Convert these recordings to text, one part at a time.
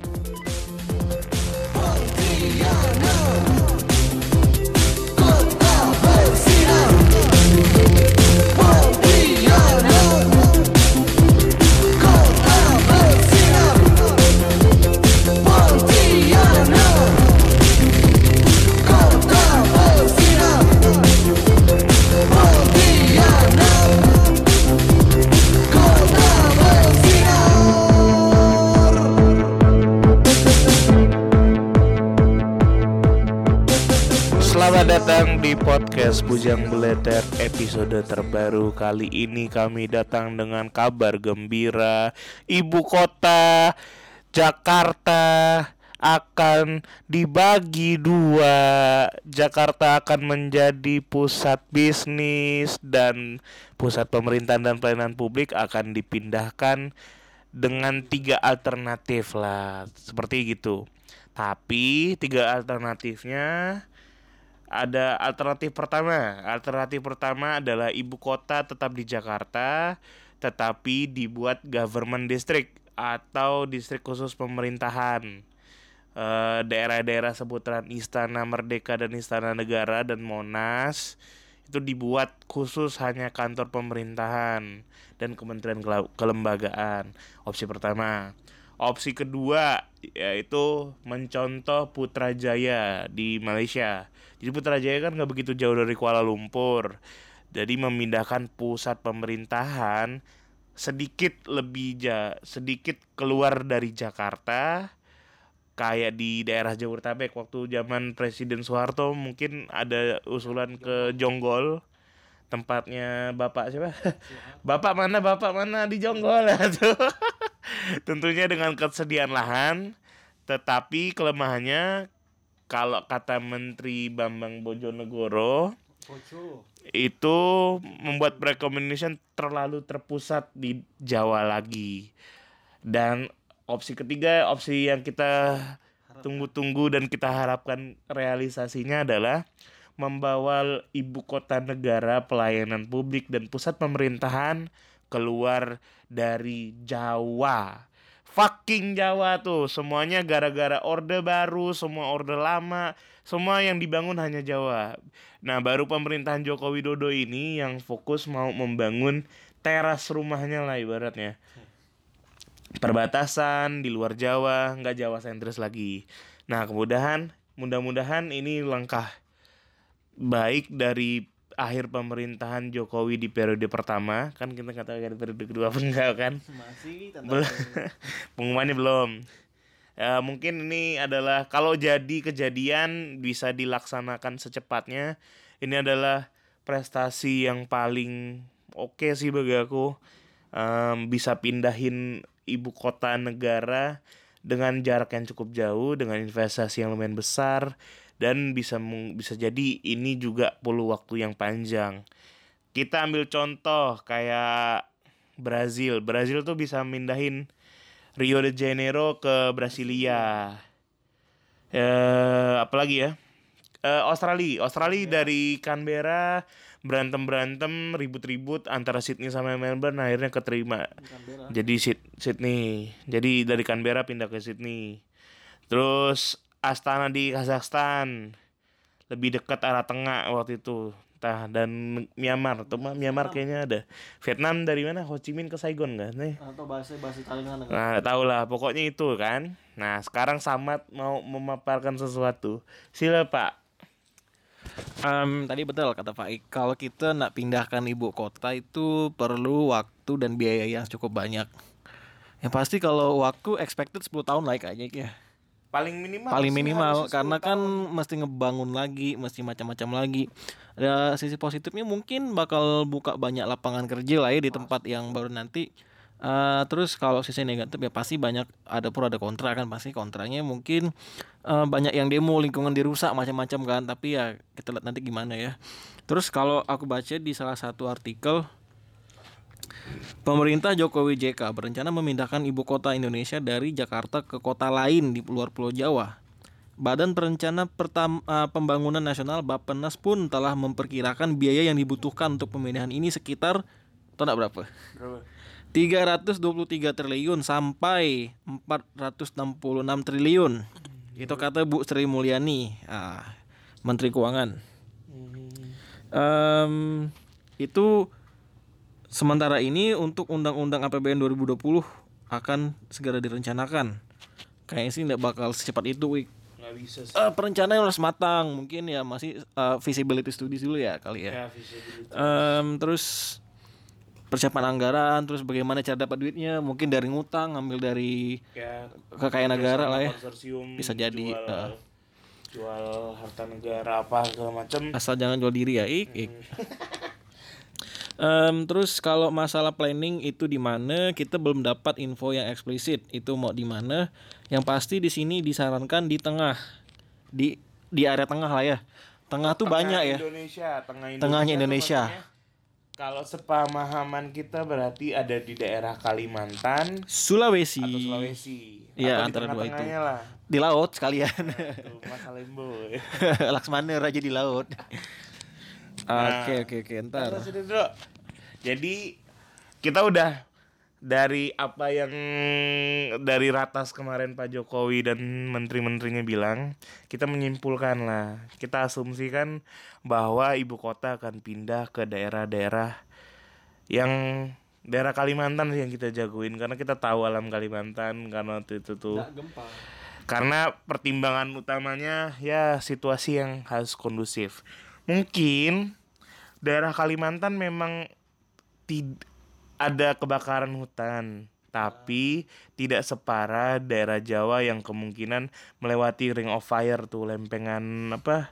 Selamat podcast Bujang Beleter episode terbaru Kali ini kami datang dengan kabar gembira. Ibu kota Jakarta akan dibagi dua. Jakarta akan menjadi pusat bisnis dan pusat pemerintahan dan pelayanan publik akan dipindahkan dengan tiga alternatif lah. Seperti gitu. Tapi tiga alternatifnya ada alternatif pertama. Alternatif pertama adalah ibu kota tetap di Jakarta, tetapi dibuat government district atau distrik khusus pemerintahan. Eh, Daerah-daerah seputaran Istana Merdeka dan Istana Negara dan Monas itu dibuat khusus hanya kantor pemerintahan dan kementerian kelembagaan. Opsi pertama. Opsi kedua yaitu mencontoh Putrajaya di Malaysia. Jadi Putrajaya kan nggak begitu jauh dari Kuala Lumpur. Jadi memindahkan pusat pemerintahan sedikit lebih ja, sedikit keluar dari Jakarta kayak di daerah Jabodetabek waktu zaman Presiden Soeharto mungkin ada usulan ke Jonggol tempatnya Bapak siapa? Bapak mana? Bapak mana di Jonggol tuh. Tentunya dengan kesediaan lahan, tetapi kelemahannya kalau kata Menteri Bambang Bojonegoro itu membuat recommendation terlalu terpusat di Jawa lagi. Dan opsi ketiga, opsi yang kita tunggu-tunggu dan kita harapkan realisasinya adalah membawa ibu kota negara pelayanan publik dan pusat pemerintahan keluar dari Jawa. Fucking Jawa tuh, semuanya gara-gara orde baru, semua orde lama, semua yang dibangun hanya Jawa. Nah, baru pemerintahan Joko Widodo ini yang fokus mau membangun teras rumahnya lah ibaratnya. Perbatasan di luar Jawa, nggak Jawa sentris lagi. Nah, kemudahan, mudah-mudahan ini langkah baik dari akhir pemerintahan Jokowi di periode pertama. Kan kita nggak tahu kan periode kedua apa enggak kan? Masih belum pengumumannya belum. Ya, mungkin ini adalah kalau jadi kejadian bisa dilaksanakan secepatnya. Ini adalah prestasi yang paling oke sih bagi aku. Em, bisa pindahin ibu kota negara dengan jarak yang cukup jauh dengan investasi yang lumayan besar dan bisa bisa jadi ini juga perlu waktu yang panjang. Kita ambil contoh kayak Brazil. Brazil tuh bisa mindahin Rio de Janeiro ke Brasilia. Eh apalagi ya? Eh, Australia. Australia dari Canberra berantem berantem ribut ribut antara Sydney sama Melbourne akhirnya keterima. Jadi Syd- Sydney. Jadi dari Canberra pindah ke Sydney. Terus Astana di Kazakhstan lebih dekat arah tengah waktu itu Tah, dan Myanmar tuh mah Myanmar kayaknya ada Vietnam dari mana Ho Chi Minh ke Saigon kan nih atau bahasa bahasa Thailand kan Nah, tau lah, pokoknya itu kan. Nah, sekarang Samad mau memaparkan sesuatu. Sila, Pak. Em, tadi betul kata Pak Ik, kalau kita nak pindahkan ibu kota itu perlu waktu dan biaya yang cukup banyak. Yang pasti kalau waktu expected 10 tahun lah kayaknya ya. Paling minimal. Paling minimal karena 10 kan tahun. mesti ngebangun lagi, mesti macam-macam lagi. Ada sisi positifnya mungkin bakal buka banyak lapangan kerja lah ya di tempat yang baru nanti. Eh, terus kalau sisi negatif ya pasti banyak ada pro ada kontra kan pasti kontranya mungkin eh, banyak yang demo lingkungan dirusak macam-macam kan tapi ya kita lihat nanti gimana ya terus kalau aku baca di salah satu artikel Pemerintah Jokowi JK berencana memindahkan ibu kota Indonesia dari Jakarta ke kota lain di luar Pulau Jawa. Badan Perencana Pertam- eh, Pembangunan Nasional Bappenas pun telah memperkirakan biaya yang dibutuhkan untuk pemindahan ini sekitar tahu nggak berapa? Berapa? 323 triliun sampai 466 triliun. Itu kata Bu Sri Mulyani, ah, Menteri Keuangan. Em, itu sementara ini untuk Undang-Undang APBN 2020 akan segera direncanakan. Kayaknya sih nggak bakal secepat itu, Wik. nggak bisa sih Eh, perencanaan harus matang, mungkin ya masih eh, feasibility studies dulu ya kali ya. ya visibility. Em, terus persiapan anggaran, terus bagaimana cara dapat duitnya, mungkin dari ngutang, ngambil dari ya kekayaan negara lah ya. Bisa jadi, jual, uh. jual harta negara apa segala macam Asal jangan jual diri ya, ik, ik. Em, terus kalau masalah planning itu di mana kita belum dapat info yang eksplisit itu mau di mana. Yang pasti di sini disarankan di tengah, di di area tengah lah ya. Tengah tuh banyak ya. Indonesia tengah Indonesia Tengahnya Indonesia. kalau sepemahaman kita berarti ada di daerah Kalimantan Sulawesi. atau Sulawesi Iya, antara dua itu. lah Di laut sekalian. Tuh, Mas Alembo Laksmana raja di laut. Oke oke oke ntar. Jadi kita udah dari apa yang dari ratas kemarin Pak Jokowi dan menteri-menterinya bilang, kita menyimpulkan lah, kita asumsikan bahwa ibu kota akan pindah ke daerah-daerah yang daerah Kalimantan sih yang kita jagoin karena kita tahu alam Kalimantan karena waktu itu tuh gempa. karena pertimbangan utamanya ya situasi yang harus kondusif. Mungkin daerah Kalimantan memang tid- ada kebakaran hutan, tapi tidak separah daerah Jawa yang kemungkinan melewati ring of fire tuh lempengan apa?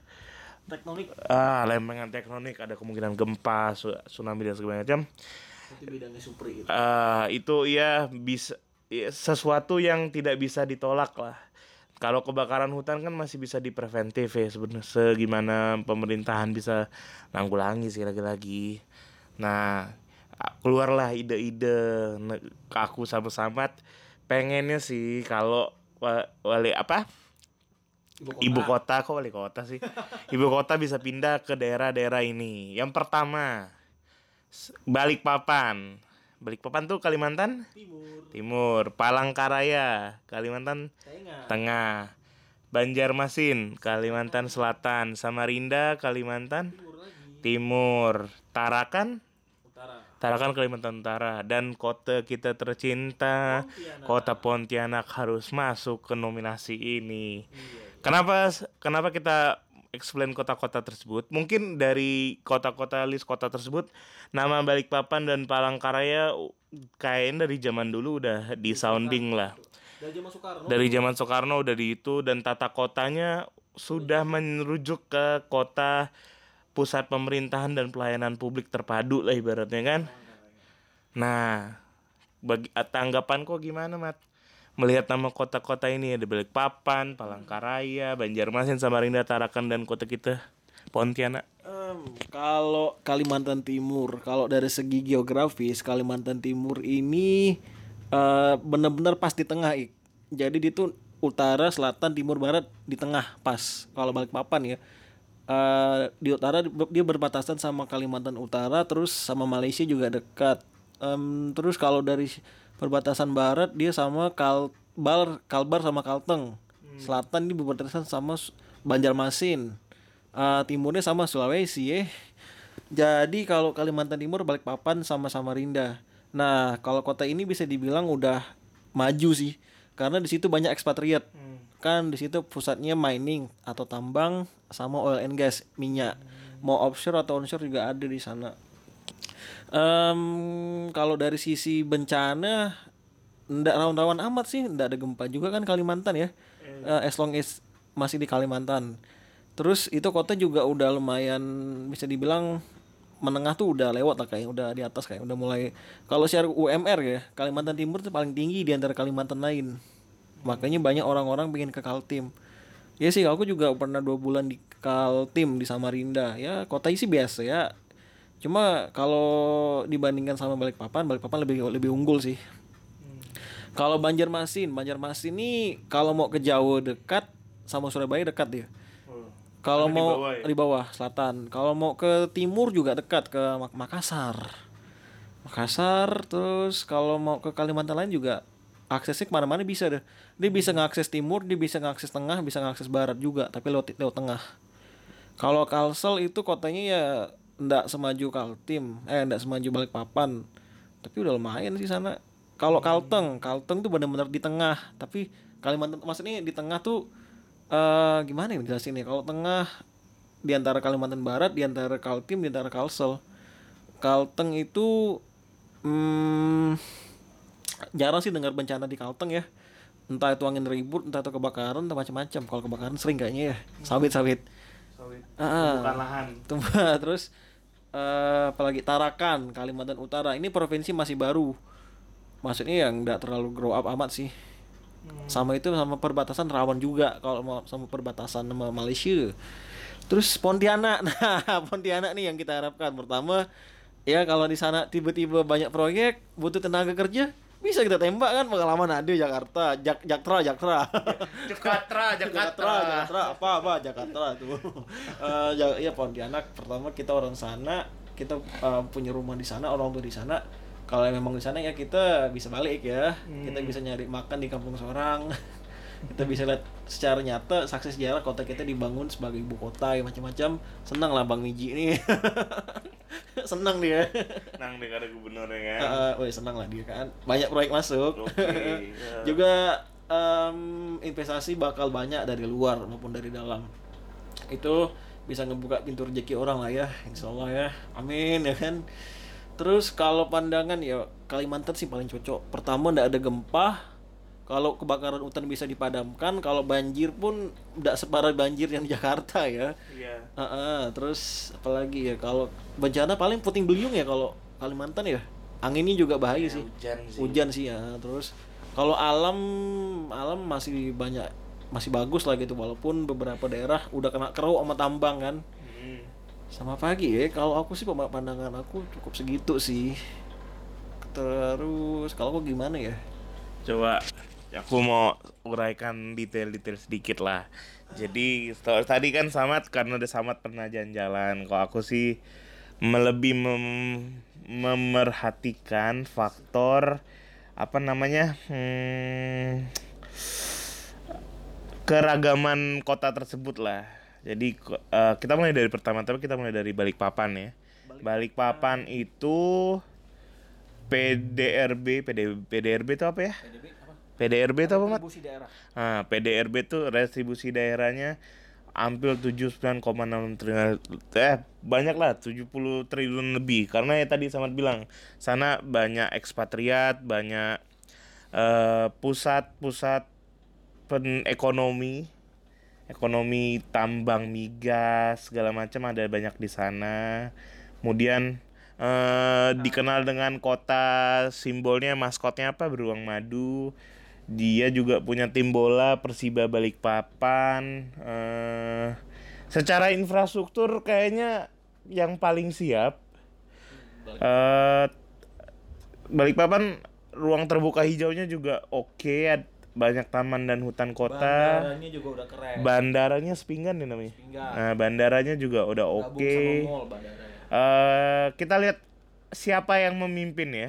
Tektonik Ah, lempengan tektonik ada kemungkinan gempa, su- tsunami dan segala macam. itu bidangnya supri itu. Itu ya bisa ya, sesuatu yang tidak bisa ditolak lah. Kalau kebakaran hutan kan masih bisa dipreventif ya sebenarnya segimana pemerintahan bisa nanggulangi sih lagi-lagi. Nah, keluarlah ide-ide ke aku sama Samad pengennya sih kalau wa- wali apa? Ibu kota. Kok wali kota sih? Ibu kota bisa pindah ke daerah-daerah ini. Yang pertama Balikpapan. Balikpapan tuh Kalimantan? Timur. Timur. Palangkaraya Kalimantan Tengah. Tengah. Banjarmasin Kalimantan Selatan. Samarinda Kalimantan Timur lagi. Timur. Tarakan. Tarakan Kalimantan Utara dan kota kita tercinta kota Pontianak harus masuk ke nominasi ini. Kenapa kenapa kita explain kota-kota tersebut? Mungkin dari kota-kota list kota tersebut nama Balikpapan dan Palangkaraya kayaknya dari zaman dulu udah di sounding lah. Dari zaman Soekarno. Dari zaman Soekarno udah di itu dan tata kotanya sudah merujuk ke kota pusat pemerintahan dan pelayanan publik terpadu lah ibaratnya kan. Nah, bagi tanggapan kok gimana, Mat? Melihat nama kota-kota ini ada Balikpapan, Palangkaraya, Banjarmasin, Samarinda, Tarakan dan kota kita Pontianak. Em, kalau Kalimantan Timur, kalau dari segi geografis Kalimantan Timur ini eh, benar-benar pas di tengah, Ik. Jadi di itu utara, selatan, timur, barat di tengah pas. Kalau balik papan ya. Eh, di utara di- dia berbatasan sama Kalimantan Utara, terus sama Malaysia juga dekat. Em, terus kalau dari perbatasan barat dia sama Kalbar, Kalbar sama Kalteng. Selatan dia berbatasan sama Banjarmasin. Eh, timurnya sama Sulawesi ya. Jadi kalau Kalimantan Timur Balikpapan sama Samarinda. Nah, kalau kota ini bisa dibilang udah maju sih. Karena di situ banyak ekspatriat. Kan di situ pusatnya mining atau tambang sama oil and gas, minyak. Mau offshore atau onshore juga ada di sana. Em, kalau dari sisi bencana ndak rawan-rawan amat sih, ndak ada gempa juga kan Kalimantan ya. Eh, as long as masih di Kalimantan. Terus itu kota juga udah lumayan bisa dibilang menengah tuh udah lewat lah kayak udah di atas kayak udah mulai kalau secara UMR ya Kalimantan Timur tuh paling tinggi di antara Kalimantan lain makanya banyak orang-orang pengen ke Kaltim ya sih aku juga pernah dua bulan di Kaltim di Samarinda ya kota sih biasa ya cuma kalau dibandingkan sama Balikpapan Balikpapan lebih lebih unggul sih kalau Banjarmasin Banjarmasin ini kalau mau ke Jawa dekat sama Surabaya dekat dia kalau Karena di mau bawah ya? di bawah selatan. Kalau mau ke timur juga dekat ke Mak- Makassar. Makassar terus kalau mau ke Kalimantan lain juga aksesnya ke mana-mana bisa deh. Dia bisa ngakses timur dia bisa ngakses tengah bisa ngakses barat juga tapi lewat lewat tengah. Kalau Kalsel itu kotanya ya ndak semaju Kaltim eh ndak semaju Balikpapan. Tapi udah lumayan sih sana. Kalau Kalteng Kalteng tuh benar-benar di tengah. Tapi Kalimantan maksudnya di tengah tuh eh gimana ya jelasin ya kalau tengah di antara Kalimantan Barat di antara Kaltim di antara Kalsel. Kalteng itu hmm, jarang sih dengar bencana di Kalteng ya. Entah itu angin ribut entah itu kebakaran entah macam-macam. Kalau kebakaran sering kayaknya ya. Sawit sawit. Sawit. Ah, Bukan lahan. Terus eh apalagi Tarakan Kalimantan Utara. Ini provinsi masih baru. Maksudnya yang nggak terlalu grow up amat sih. Sama itu sama perbatasan rawan juga. Kalau mau sama perbatasan sama Malaysia. Terus Pontianak. Nah Pontianak nih yang kita harapkan. Pertama ya kalau di sana tiba-tiba banyak proyek butuh tenaga kerja bisa kita tembak kan? Pengalaman ada Jakarta. Jak Jaktra Jaktra. Jakarta, Jakarta, Jakarta, apa apa? Jakarta tuh. Eh, ja- ya Pontianak. Pertama kita orang sana, kita eh, punya rumah di sana, orang tua di sana. Kalau memang di sana ya kita bisa balik ya. Kita bisa nyari makan di kampung seorang. kita bisa lihat secara nyata saksi sejarah kota kita dibangun sebagai ibu kota ya macam-macam. Senang lah Bang Miji ini. senang dia. Nang deh ada gubernurnya kan. Eh, woi senang lah dia kan. Banyak proyek masuk. Oke, ya. Juga em, investasi bakal banyak dari luar maupun dari dalam. Itu bisa ngebuka pintu rezeki orang lah ya, insya Allah ya. Amin ya kan. Terus kalau pandangan ya Kalimantan sih paling cocok. Pertama ndak ada gempa. Kalau kebakaran hutan bisa dipadamkan, kalau banjir pun ndak separah banjir yang di Jakarta ya. Iya. Heeh, terus apalagi ya kalau bencana paling puting beliung ya kalau Kalimantan ya. Anginnya juga bahaya sih. Hujan sih. Hujan sih ya. Terus kalau alam alam masih banyak masih bagus lah gitu walaupun beberapa daerah udah kena keruh sama tambang kan. Hmm. Sama pagi ya. Kalau aku sih pandangan aku cukup segitu sih. Terus kalau aku gimana ya? Coba aku mau uraikan detail-detail sedikit lah. Jadi tadi kan Samat karena udah Samat pernah jalan-jalan. Kalau aku sih melebih mem- memerhatikan faktor apa namanya hmm, keragaman kota tersebut lah. Jadi eh, kita mulai dari pertama, tapi kita mulai dari Balikpapan ya. Balikpapan itu PDRB, PD, PDRB itu apa ya? PDRB itu apa, Mat? Daerah. Nah, PDRB itu retribusi daerahnya hampir 79,6 triliun. Eh banyak lah 70 triliun lebih. Karena ya tadi Samad bilang sana banyak ekspatriat banyak eh, pusat-pusat pen ekonomi ekonomi tambang migas segala macam ada banyak di sana. Kemudian eh, dikenal dengan kota simbolnya maskotnya apa? Beruang madu dia juga punya tim bola Persiba Balikpapan eh secara infrastruktur kayaknya yang paling siap eh Balikpapan ruang terbuka hijaunya juga oke ad- banyak taman dan hutan kota Bandaranya juga udah keren. bandaranya Sepinggan ya namanya Sepinggan. nah bandaranya juga udah oke mall bandaranya. eh kita lihat siapa yang memimpin ya.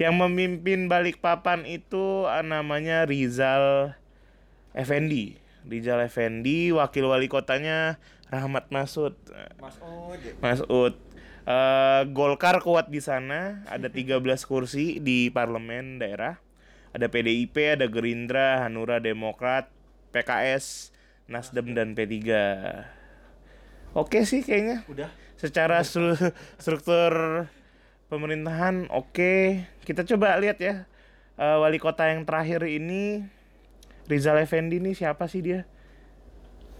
Yang memimpin Balikpapan itu eh, namanya Rizal Effendi. Rizal Effendi, wakil wali kotanya Rahmat Masud. Mas Ode. Mas Ud. Eh, Golkar kuat di sana, ada 13 kursi di parlemen daerah. Ada PDIP, ada Gerindra, Hanura Demokrat, PKS, Nasdem dan P3. Oke sih kayaknya Udah. secara stru- struktur pemerintahan oke. Kita coba lihat ya Eh, wali kota yang terakhir ini Rizal Effendi ini siapa sih dia?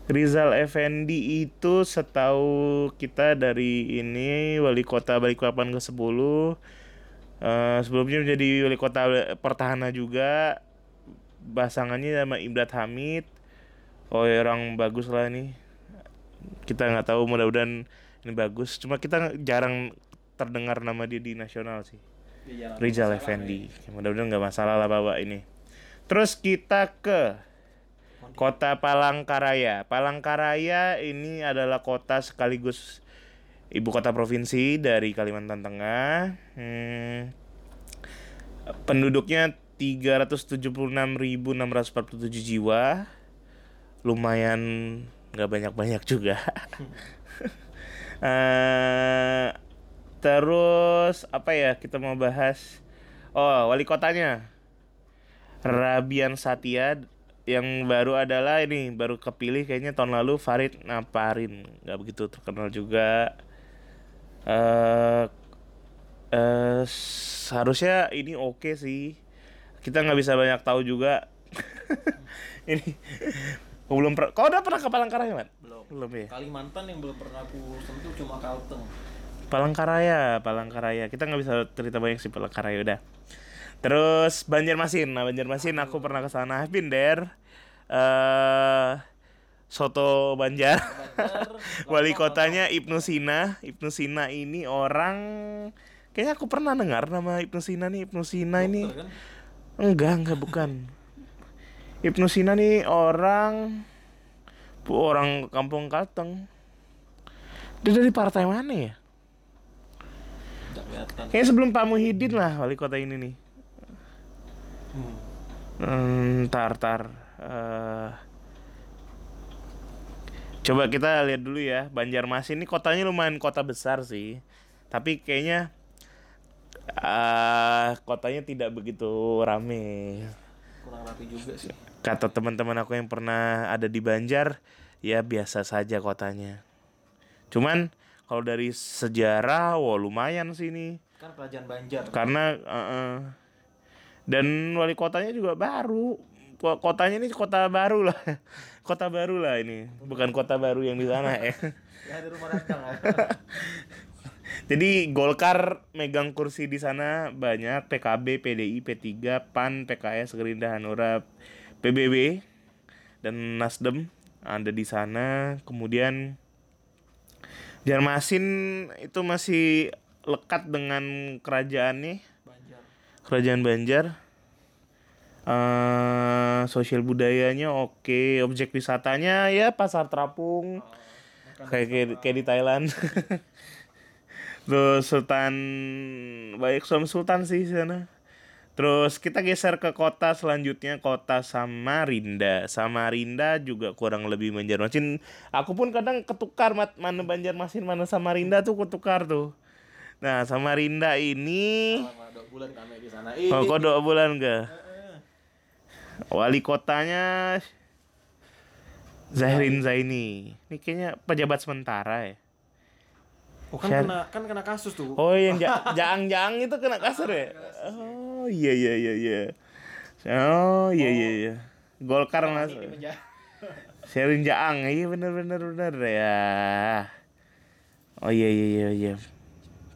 Rizal Effendi itu setahu kita dari ini wali kota Balikpapan ke 10 Eh, sebelumnya menjadi wali kota Pertahanan juga. Pasangannya sama Ibrat Hamid. Oh ya, orang bagus lah nih kita nggak tahu mudah-mudahan ini bagus. Cuma kita jarang terdengar nama dia di nasional sih. Rizal Effendi. mudah-mudahan nggak masalah lah bapak ini. Terus kita ke kota Palangkaraya. Palangkaraya ini adalah kota sekaligus ibu kota provinsi dari Kalimantan Tengah. Hmm, penduduknya 376.647 jiwa. Lumayan nggak banyak-banyak juga. Eh, terus apa ya kita mau bahas? Oh, wali kotanya. Rabian Satya yang baru adalah ini baru kepilih kayaknya tahun lalu Farid Naparin nggak begitu terkenal juga eh eh seharusnya ini oke sih kita nggak bisa banyak tahu juga ini belum pernah kau udah pernah ke Palangkaraya Mat? Belum. belum ya Kalimantan yang belum pernah aku sentuh cuma Kalteng. Palangkaraya Palangkaraya. Kita nggak bisa cerita banyak sih Palangkaraya udah. Terus Banjarmasin. Nah Banjarmasin aku pernah ke sana. I've been there eh soto Banjar. Banjar, wali kotanya Ibnu Sina. Ibnu Sina ini orang kayaknya aku pernah dengar nama Ibnu Sina nih. Ibnu Sina ini Dokter kan? enggak enggak bukan. Ibnu Sina nih orang bu orang kampung Kalteng. Dia dari partai mana ya. Kayaknya sebelum Pak Muhyiddin lah wali kota ini nih. Hmm. Hmm, tar tar. Eh, coba kita lihat dulu ya. Banjarmasin ini kotanya lumayan kota besar sih. Tapi kayaknya eh kotanya tidak begitu rame. Kurang rapi juga sih. Kata teman-teman aku yang pernah ada di Banjar, ya biasa saja kotanya. Cuman kalau dari sejarah, wah lumayan sih ini. Kan kerajaan Banjar. karena eh, eh. dan wali kotanya juga baru Ko- kotanya ini kota baru lah kota baru lah ini bukan kota baru yang di sana ya Ya di rumah Radang ya. jadi Golkar megang kursi di sana banyak PKB PDI P3 PAN PKS Gerindra Hanura PBB dan Nasdem ada di sana kemudian Jarmasin itu masih lekat dengan kerajaan nih Banjar. Kerajaan Banjar. eh sosial budayanya oke, objek wisatanya ya pasar terapung. kayak kayak, kayak di Thailand. Terus Sultan baik Sultan sih sana. Terus kita geser ke kota selanjutnya kota Samarinda. Samarinda juga kurang lebih Banjarmasin. Aku pun kadang ketukar mat mana Banjarmasin mana Samarinda tuh ketukar tuh. Nah Samarinda ini Selama dua bulan kami di sana. Oh, kok dua bulan ke? Wali kotanya Zahrin Zaini. Ini kayaknya pejabat sementara ya. Oh kan kena kan kena kasus tuh. Oh, yang ja- jaang-jaang itu kena kasur ya? Oh, iya iya iya iya. Oh, iya iya iya. Golkar mas. Ini. Sherin Jaang. Iya bener bener bener ya. Oh iya iya iya iya.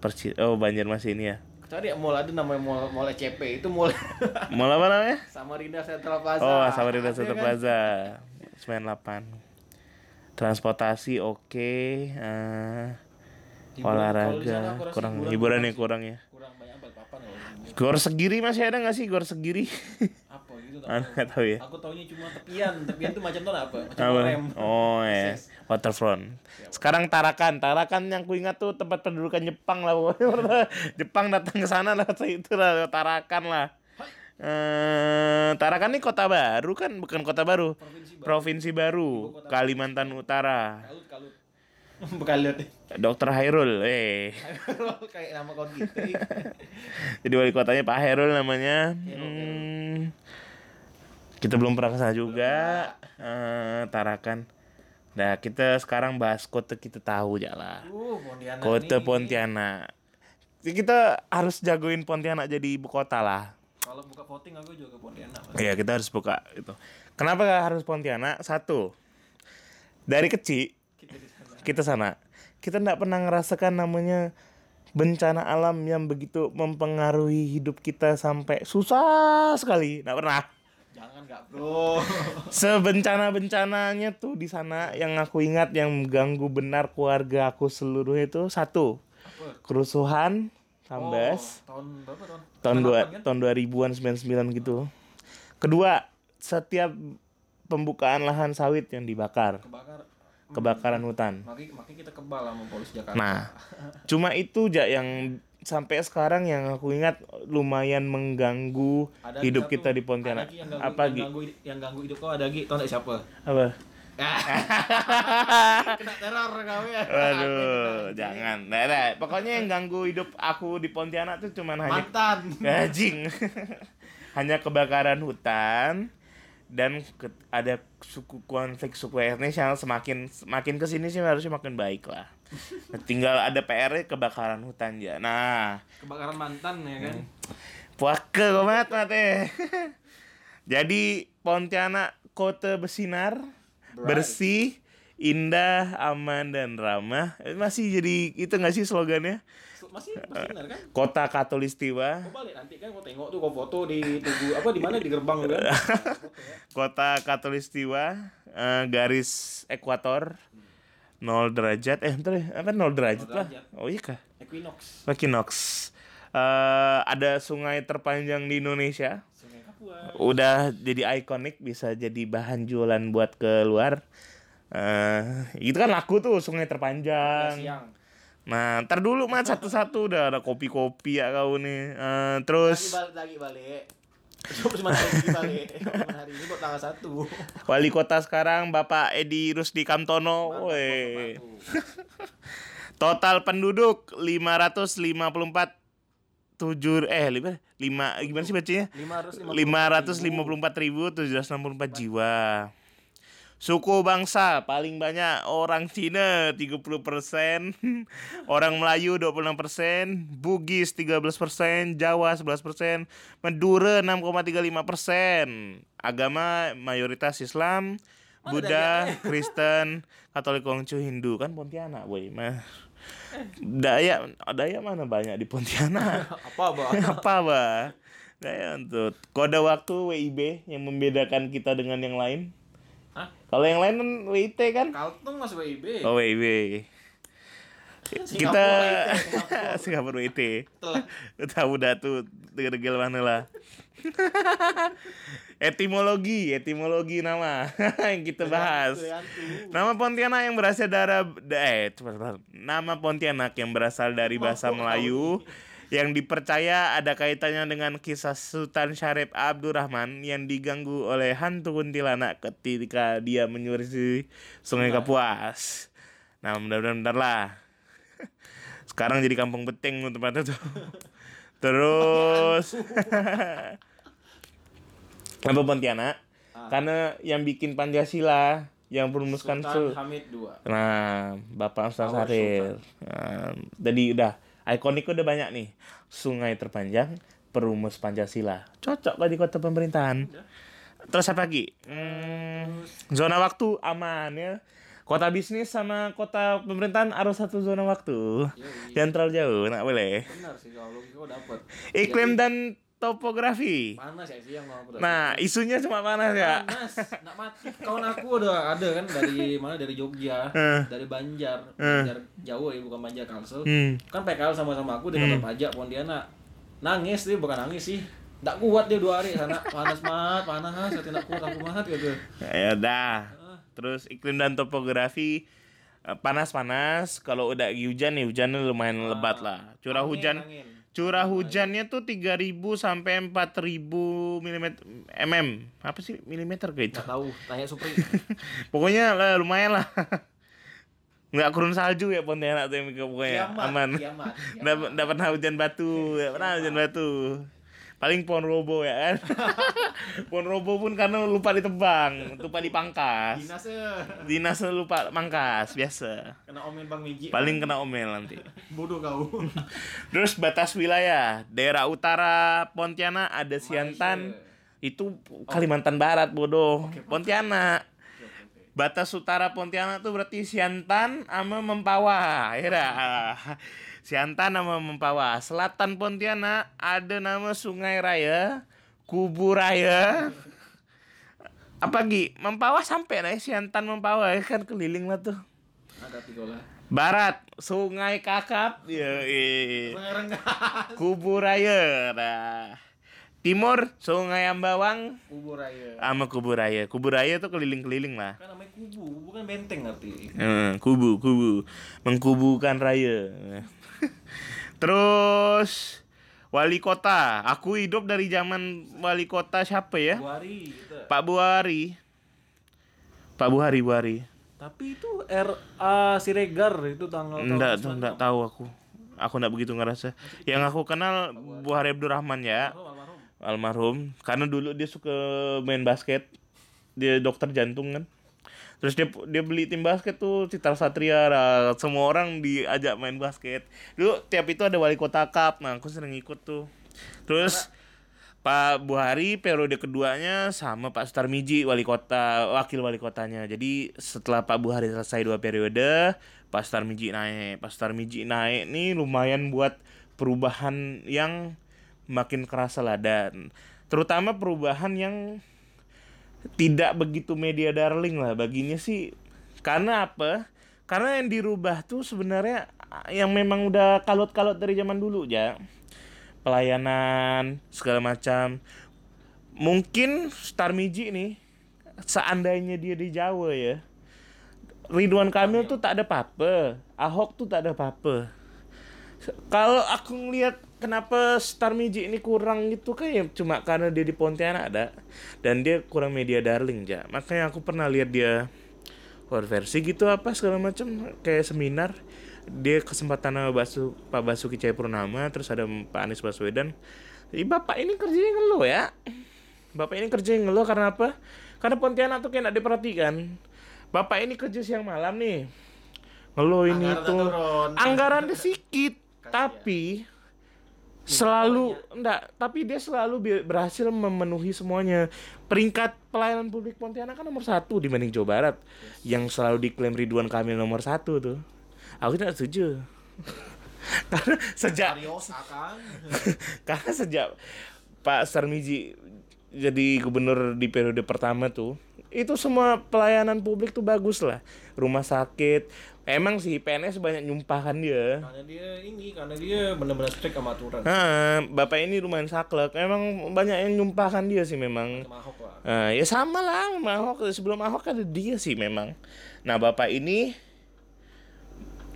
Persi oh Banjarmasin ya. Tadi ya mall ada namanya mall mall ECP itu mall Mau apa namanya? Samarinda Central Plaza. Oh, Samarinda Ada Center kan? Plaza. 98. Transportasi oke. eh, Hiburan. Kalau di sana olahraga kurang hiburan hiburan kurang ya ya. Gor Segiri masih ada nggak sih Gor Segiri? apa gitu nggak tahu ya. Aku taunya cuma tepian, tepian tuh macam tuh apa? Macam Apa? rem. Oh ya, waterfront. Sekarang Tarakan, Tarakan yang ku ingat tuh tempat pendudukan Jepang lah. Jepang datang ke sana lah itu lah Tarakan lah. Eh, Tarakan ini kota baru kan, bukan kota baru, Provinsi baru. provinsi baru, Kalimantan Utara. Kalut kalut. Deh. Dokter Hairul, eh. Kayak nama kau gitu. Jadi wali kotanya Pak Hairul namanya. Hmm, kita belum pernah ke sana juga. Eh, Tarakan. Nah, kita sekarang bahas kota kita tahu aja lah. Uh, Pontianak Kota nih. Pontianak. Jadi kita harus jagoin Pontianak jadi ibu kota lah. Kalau buka voting aku juga Pontianak. Iya, kita harus buka itu. Kenapa harus Pontianak? Satu. Dari kecil Kita sana. kita tidak pernah ngerasakan namanya bencana alam yang begitu mempengaruhi hidup kita sampai susah sekali. Tidak pernah. Jangan nggak bro. Sebencana-bencananya tuh di sana yang aku ingat yang mengganggu benar keluarga aku seluruhnya itu satu Apa? kerusuhan Sambas Oh, tahun berapa tahun? tahun dua 98 kan? tahun 2000-an 99 gitu. Kedua, setiap pembukaan lahan sawit yang dibakar. Kebakar. Kebakaran hutan. Makin makin kita kebal sama polisi Jakarta. Nah, cuma itu ja yang sampai sekarang yang aku ingat lumayan mengganggu Ada hidup satu- kita di Pontianak. ada yang ganggu, Apa yang ganggu, yang ganggu hidup kau ada Gi, tau nggak siapa? Apa? Kena teror kau ya. Waduh, jangan. Nah, nah, pokoknya yang ganggu hidup aku di Pontianak tuh cuman hanya Mantan. Gajing. hanya kebakaran hutan dan ke- ada suku konflik suku etnis yang semakin semakin ke sini sih harusnya makin baik lah. Tinggal ada PR kebakaran hutan ya. Nah, Kebakaran mantan ya kan. puake banget mate. Jadi Pontianak kota bersinar, Bright. bersih, indah, aman dan ramah. Eh, Masih jadi itu nggak sih slogannya? Masih masih benar kan? Kota Katulistiwa. Kau balik nanti kan kau tengok tuh kau foto di tugu apa di mana di gerbang kan. Kota Katulistiwa eh, garis ekuator 0 derajat eh bentar ya, apa 0 derajat lah. derajat. Oh iya kah? Equinox. Equinox. Eh ada sungai terpanjang di Indonesia. Sungai Papua. Udah jadi ikonik bisa jadi bahan jualan buat keluar. Eh itu kan laku tuh sungai terpanjang. Nah, ntar dulu mah satu-satu udah ada kopi-kopi ya kau nih. Eh terus Lagi balik lagi balik. Cuma lagi balik. Hari ini buat tanggal satu. wali kota sekarang Bapak Edi Rusdi Kamtono. Woi. Total penduduk 554 tujuh eh lima, lima gimana sih bacanya? 554.764 jiwa. Suku bangsa paling banyak orang Cina 30%, orang Melayu 26%, Bugis 13%, Jawa 11%, Madura 6,35%. Agama mayoritas Islam, Mana Buddha, Kristen, Katolik Konghucu, Hindu kan Pontianak, boy. Mah. Daya, Daya mana banyak di Pontianak? Apa, Bang? apa bah Daya untuk kode waktu WIB yang membedakan kita dengan yang lain. Hah? Kalau yang lain kan WIT kan? Kaltung masuk WIB. Oh WIB. Kita Singapura, WIT. Tahu tuh degel mana lah. etimologi, etimologi nama yang kita bahas. Nama Pontianak yang berasal dari eh nama Pontianak yang berasal dari bahasa Melayu yang dipercaya ada kaitannya dengan kisah Sultan Syarif Abdurrahman yang diganggu oleh hantu kuntilanak ketika dia menyusuri Sungai Kapuas. Nah, mudah-mudahan bentar lah. Sekarang jadi kampung beteng tuh tempatnya tuh. Terus apa Pontianak? Karena yang bikin Pancasila yang merumuskan Sultan su- Hamid II. Nah, Bapak Ustaz Haril. Nah, jadi udah ikonik udah banyak nih. Sungai terpanjang, perumus Pancasila. Cocok lah di kota pemerintahan. Terus apa lagi? Hmm, zona waktu aman ya. Kota bisnis sama kota pemerintahan harus satu zona waktu. Yoi. Jangan terlalu jauh, nak boleh. Benar sih kalau logika kau dapat. Iklim dan topografi. Panas ya sih yang mau aku Nah, isunya cuma panas ya. Panas, nak mati. Kawan aku udah ada kan dari mana dari Jogja, Eh. dari Banjar, Banjar Jawa ya bukan Banjar Kalsel. Hmm. Kan PKL sama-sama aku di kantor pajak Pontianak. Nangis dia bukan nangis sih. Nggak kuat dia dua hari sana panas banget, panas, saya tidak kuat aku banget gitu. Ya udah. Terus iklim dan topografi panas-panas. Kalau udah hujan nih hujannya lumayan lebat lah. Curah Angin, hujan angin. Curah hujannya tuh 3000 sampai 4000 mm mm. Apa sih milimeter kayak itu? Nggak tahu, tanya Supri. Pokoknya lah, lumayan lah. Nggak kurun salju ya Pontianak tuh yang pokoknya Kiamat, aman. kiamat, Nggak nggak pernah hujan batu, nggak pernah hujan batu. Paling pohon robo ya kan. pohon robo pun karena lupa ditebang, lupa dipangkas. Dinasnya Dinas lupa mangkas biasa. kena omen Bang Miji. Paling kena omel nanti. bodoh kau. Terus batas wilayah daerah utara Pontianak ada Siantan. Itu Kalimantan Barat bodoh. Pontianak. Batas utara Pontianak tuh berarti Siantan sama Mempawah. Ya Siantan sama Mempawah. Selatan Pontianak ada nama Sungai Raya, Kubu Raya. Apa Gi? Mempawah sampai nih Siantan Mempawah kan keliling lah tuh. Ada tiga lah. Barat, Sungai Kakap, ya, Pengereng Kubu Raya, nah. Timur Sungai Ambawang Kubur raya. sama Kubu Raya. Kubu Raya tuh keliling-keliling lah. Kan namanya kubu, bukan benteng arti. Eh, kubu, kubu, mengkubukan raya. Terus wali kota, aku hidup dari zaman wali kota siapa ya? Buari gitu. Pak Buhari. Pak Buhari, Buhari. Tapi itu RA Siregar itu tanggal Enggak, tuh enggak tahu aku. Aku enggak begitu ngerasa. Yang aku kenal Buhari Abdurrahman ya. almarhum. Almarhum. Karena dulu dia suka main basket. Dia dokter jantung kan. Terus dia dia beli tim basket tuh Citra Satria. Nah, semua orang diajak main basket. Dulu tiap itu ada wali kota cup. Nah, aku sering ikut tuh. Terus Pak Buhari periode keduanya sama Pak Sutarmiji wali kota wakil wali kotanya. Jadi setelah Pak Buhari selesai dua periode, Pak Sutarmiji naik. Pak Sutarmiji naik nih lumayan buat perubahan yang makin kerasa lah dan terutama perubahan yang tidak begitu media darling lah baginya sih. Karena apa? Karena yang dirubah tuh sebenarnya yang memang udah kalot-kalot dari zaman dulu ya pelayanan segala macam. Mungkin Starmiji nih seandainya dia di Jawa ya Ridwan Kamil tuh tak ada apa-apa Ahok tuh tak ada apa-apa. Kalau aku ngelihat kenapa Starmiji ini kurang gitu? Kayak cuma karena dia di Pontianak ada dan dia kurang media darling ja. Makanya aku pernah lihat dia konversi gitu apa segala macam kayak seminar. Dia kesempatan sama Basu, Pak Basuki Cahayapurnama terus ada Pak Anies Baswedan. Ih, bapak ini kerjanya ngeluh ya. Bapak ini kerjanya ngeluh karena apa? Karena Pontianak tuh kayak nggak diperhatikan. Bapak ini kerja siang malam nih. Ngeluh ini Anggaran tuh. turun. anggarannya sedikit tapi selalu enggak tapi dia selalu berhasil memenuhi semuanya. Peringkat pelayanan publik Pontianak kan nomor satu dibanding Jawa Barat. Yang selalu diklaim Ridwan Kamil nomor satu tuh. Aku tidak setuju. Karena sejak Arios akan. karena sejak Pak Sarmiji jadi gubernur di periode pertama tuh itu semua pelayanan publik tuh bagus lah rumah sakit emang sih PNS banyak nyumpahkan dia Karena dia ini, karena dia benar-benar strict sama aturan. Nah, bapak ini lumayan saklek. Emang banyak yang nyumpahkan dia sih memang. Sama Ahok lah. Nah, ya sama lah sama Ahok. Sebelum Ahok ada dia sih memang. Nah, bapak ini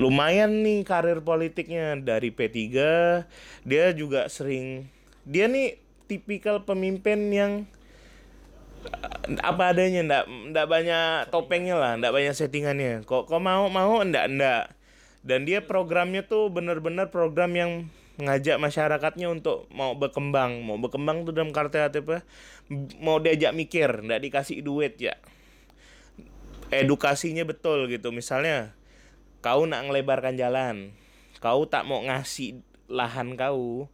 lumayan nih karir politiknya dari P3. Dia juga sering dia nih tipikal pemimpin yang apa adanya ndak ndak banyak topengnya lah ndak banyak settingannya. Kok kok mau mau ndak ndak. Dan dia programnya tuh bener-bener program yang ngajak masyarakatnya untuk mau berkembang. Mau berkembang tuh dalam kartu apa mau diajak mikir ndak dikasih duit ya. Edukasinya betul gitu. Misalnya kau nak ngelebarkan jalan. Kau tak mau ngasih lahan kau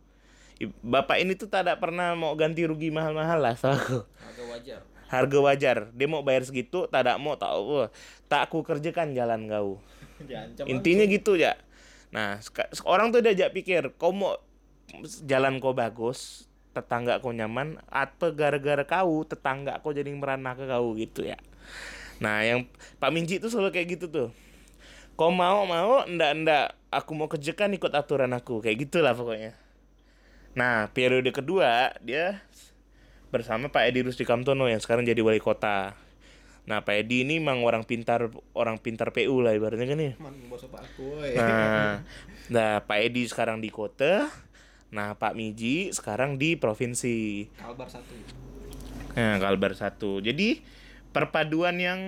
bapak ini tuh tak ada pernah mau ganti rugi mahal-mahal lah setahu aku. Agak wajar. harga wajar. Dia mau bayar segitu tak ada mau tahu tak aku kerjakan jalan kau. Diancam. intinya gitu ya nah orang tuh diajak pikir kau mau jalan kau bagus tetangga kau nyaman atau gara-gara kau tetangga kau jadi merana ke kau? Gitu ya nah yang Pak Minji tuh selalu kayak gitu tuh kau mau mau ndak ndak aku mau kerjakan ikut aturan aku. Kayak gitulah pokoknya nah periode kedua dia bersama Pak Edi Rusdi Kamtono yang sekarang jadi wali kota nah Pak Edi ini emang orang pintar orang pintar PU lah ibaratnya kan ya. Nah, nah Pak Edi sekarang di kota, nah Pak Miji sekarang di provinsi. Kalbar satu. Nah, Kalbar satu. Jadi perpaduan yang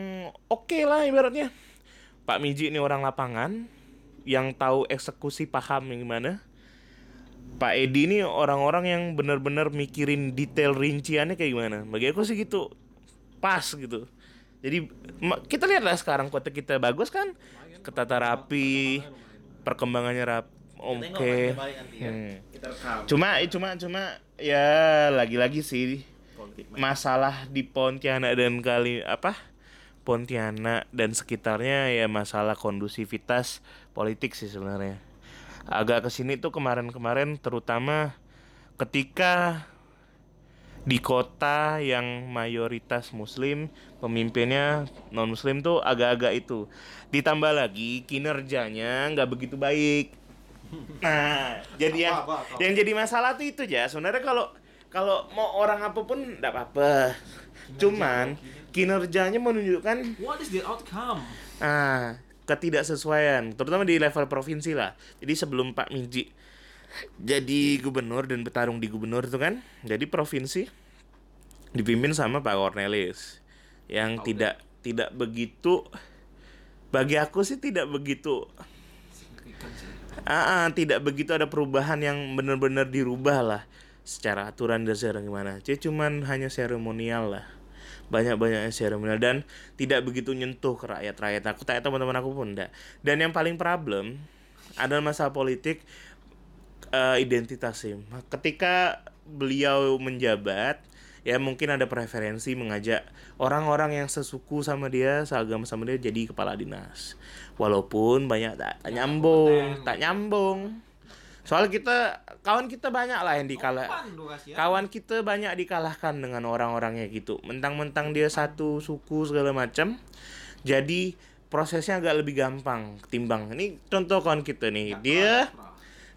oke lah ibaratnya. Pak Miji ini orang lapangan yang tahu eksekusi paham yang gimana. Pak Edi ini orang-orang yang benar-benar mikirin detail rinciannya kayak gimana. Bagi aku sih gitu pas gitu. Jadi kita lihat lah sekarang kota kita bagus kan, ketata rapi, perkembangannya rap, oke. nanti ya. Hmm. Cuma cuma cuma ya lagi-lagi sih masalah di Pontianak dan kali apa Pontianak dan sekitarnya ya masalah kondusivitas politik sih sebenarnya agak ke sini tuh kemarin-kemarin terutama ketika di kota yang mayoritas muslim pemimpinnya non muslim tuh agak-agak itu ditambah lagi kinerjanya nggak begitu baik nah jadi yang Apa, apa, apa? yang jadi masalah tuh itu ya sebenarnya kalau kalau mau orang apa pun enggak apa-apa. Cuman kinerjanya menunjukkan What is the outcome? ah ketidaksesuaian, terutama di level provinsi lah. Jadi sebelum Pak Minji jadi gubernur dan bertarung di gubernur itu kan, jadi provinsi dipimpin sama Pak Cornelis yang tidak tidak begitu bagi aku sih tidak begitu ah, ah, tidak begitu ada perubahan yang benar-benar dirubah lah secara aturan dan secara gimana. Jadi cuman hanya seremonial lah. Banyak-banyaknya seremonial dan tidak begitu nyentuh ke rakyat-rakyat. Aku tanya teman-teman aku pun enggak. Dan yang paling problem adalah masalah politik eh, identitas sih. Ketika beliau menjabat, ya mungkin ada preferensi mengajak orang-orang yang sesuku sama dia, seagama sama dia jadi kepala dinas. Walaupun banyak tak, tak nyambung, tak nyambung. Soal kita kawan kita banyak lah yang dikalah. Kawan kita banyak dikalahkan dengan orang-orangnya gitu. Mentang-mentang dia satu suku segala macam. Jadi prosesnya agak lebih gampang ketimbang. Ini contoh kawan kita nih. Dia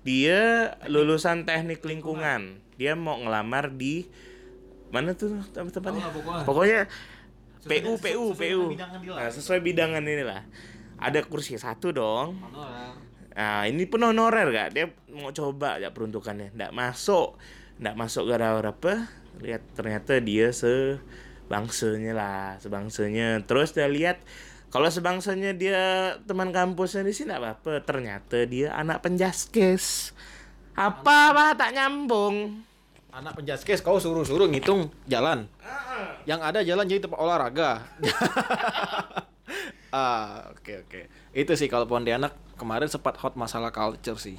dia lulusan teknik lingkungan. Dia mau ngelamar di mana tuh tem- tempatnya? Pokoknya. PU PU PU. Nah, sesuai bidangan ini lah. Ada kursi satu dong. Nah, ini pun honorer gak? Dia mau coba ya peruntukannya. Nggak masuk. Nggak masuk gara-gara apa? Lihat ternyata dia sebangsanya lah, sebangsanya. Terus dia lihat kalau sebangsanya dia teman kampusnya di sini nggak apa-apa. Ternyata dia anak penjaskes. Apa apa tak nyambung. Anak penjaskes kau suruh-suruh ngitung jalan. Yang ada jalan jadi tempat olahraga. ah, oke oke. Itu sih kalau Pontianak kemarin sempat hot masalah culture sih.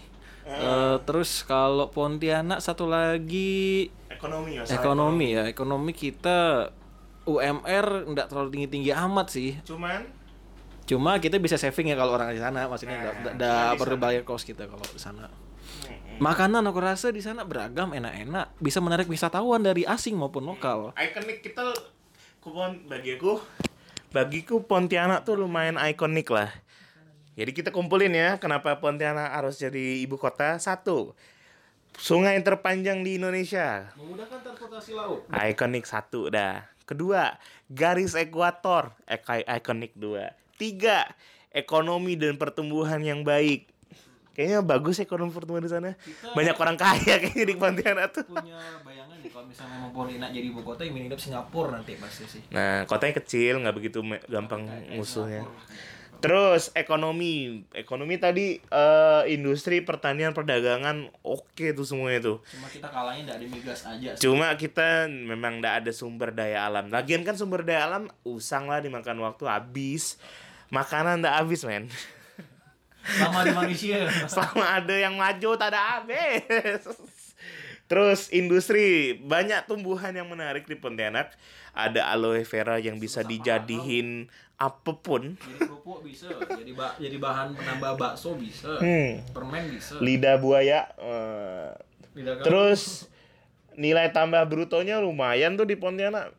Eh, terus kalau Pontianak satu lagi Ekonomi ya. ekonomi ya, ekonomi kita UMR nggak terlalu tinggi-tinggi amat sih. Cuman Cuma kita bisa saving ya kalau orang di sana, maksudnya nggak Nah, perlu bayar kos kita kalau di sana. Makanan aku rasa di sana beragam, enak-enak, bisa menarik wisatawan dari asing maupun lokal. ikonik kita kupon bagi aku bagiku Pontianak tuh lumayan ikonik lah jadi kita kumpulin ya kenapa Pontianak harus jadi ibu kota? Satu sungai yang terpanjang di Indonesia. Memudahkan transportasi laut. ikonik satu dah. Kedua garis ekuator. Ek- ikonik dua. Tiga ekonomi dan pertumbuhan yang baik. Kayaknya bagus ekonomi pertumbuhan di sana. Banyak orang kaya kayaknya di Pontianak tuh. Punya bayangan nih kalau misalnya memang Pontianak jadi ibu kota, yang minum Singapura nanti pasti sih. Nah, kotanya kecil, nggak begitu gampang musuhnya. Terus ekonomi, ekonomi tadi eh, industri pertanian perdagangan oke tuh semuanya tuh. Cuma kita kalahnya ada migas aja. sih. Cuma kita memang nggak ada sumber daya alam. Lagian kan sumber daya alam usang lah dimakan waktu habis. Makanan nggak habis men. Sama di manusia. Selama ada yang maju tak ada habis. Terus industri banyak tumbuhan yang menarik di Pontianak. Ada aloe vera yang bisa dijadiin apa pun. jadi kerupuk bisa, jadi ba jadi bahan penambah bakso bisa, Hmm. permen bisa. Lidah buaya. eh, Lidah terus nilai tambah brutonya lumayan tuh di Pontianak.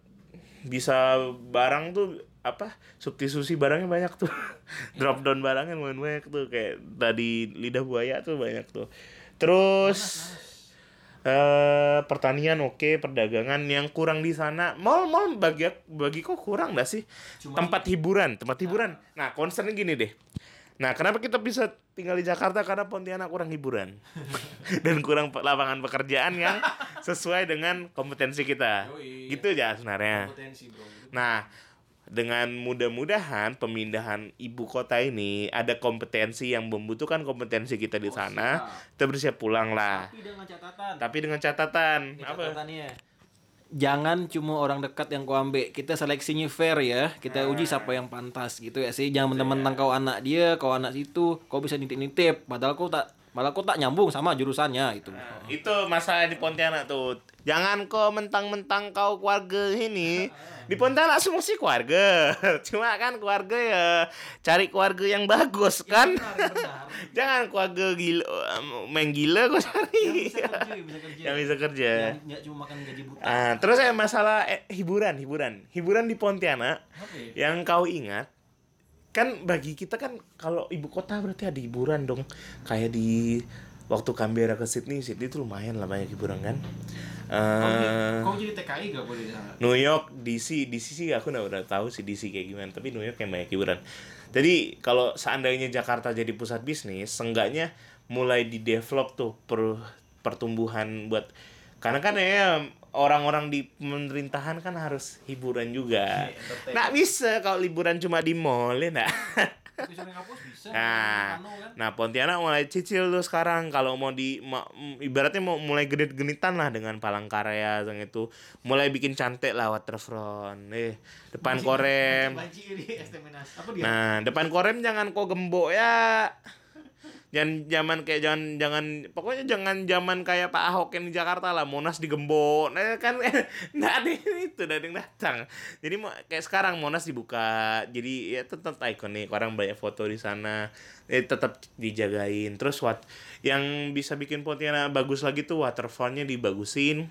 Bisa barang tuh apa substitusi barangnya banyak tuh drop down barangnya banyak tuh kayak tadi lidah buaya tuh banyak tuh terus eh pertanian oke perdagangan yang kurang di sana. Mall mall bagi bagi kok kurang gak sih? Cuma- tempat hiburan tempat hiburan. Nah concernnya gini deh. Nah kenapa kita bisa tinggal di Jakarta? Karena Pontianak kurang hiburan. Dan kurang lapangan pekerjaan yang sesuai dengan kompetensi kita. Yoi. gitu ya sebenarnya. Nah, dengan mudah-mudahan pemindahan ibu kota ini ada kompetensi yang membutuhkan kompetensi kita di Oh, sana, siap. kita bersiap pulang lah. Tapi dengan catatan. Tapi dengan catatan Ini apa? catatannya. Jangan cuma orang dekat yang kau ambil. Kita seleksinya fair ya. Kita uji siapa yang pantas gitu ya sih. Jangan mentang-mentang kau anak dia, kau anak situ, kau bisa nitip-nitip. Padahal kau tak Malah kau tak nyambung sama jurusannya itu. Itu masalah di Pontianak tuh. Jangan kau mentang-mentang kau keluarga ini. Di Pontianak semua sih keluarga. Cuma kan keluarga ya cari keluarga yang bagus kan. Jangan keluarga gila main gila kau cari. bisa kerja, bisa kerja. yang bisa kerja. Yang nggak cuma makan gaji buta. Ah, terus ya masalah eh, hiburan, hiburan. Hiburan di Pontianak Apa ya? yang kau ingat kan bagi kita kan kalau ibu kota berarti ada hiburan dong. Kayak di waktu Canberra ke Sydney, Sydney itu lumayan lah banyak hiburan kan. Eh, Kau jadi TKI gak boleh? New York, DC, DC sih aku udah udah tahu sih DC kayak gimana, tapi New York yang banyak hiburan. Jadi kalau seandainya Jakarta jadi pusat bisnis, seenggaknya mulai di develop tuh per, pertumbuhan buat karena kan ya orang-orang di pemerintahan kan harus hiburan juga. entertain. Nggak bisa kalau liburan cuma di mall ya nggak. Bisa. Nah, Kano kan? nah Pontianak mulai cicil tuh sekarang. Kalau mau di ma- ibaratnya mau mulai genit-genitan lah dengan Palangkaraya yang itu. Mulai bikin cantik lah waterfront. Eh depan korem. Banci nah depan korem jangan kok gembok ya jangan zaman kayak jangan jangan pokoknya jangan zaman kayak Pak Ahok yang di Jakarta lah Monas digembok. Nah kan nggak ada itu ada yang datang. Jadi mau kayak sekarang Monas dibuka jadi ya tetap ikonik orang banyak foto di sana eh, tetap dijagain. Terus what yang bisa bikin Pontianak bagus lagi tuh waterfallnya dibagusin.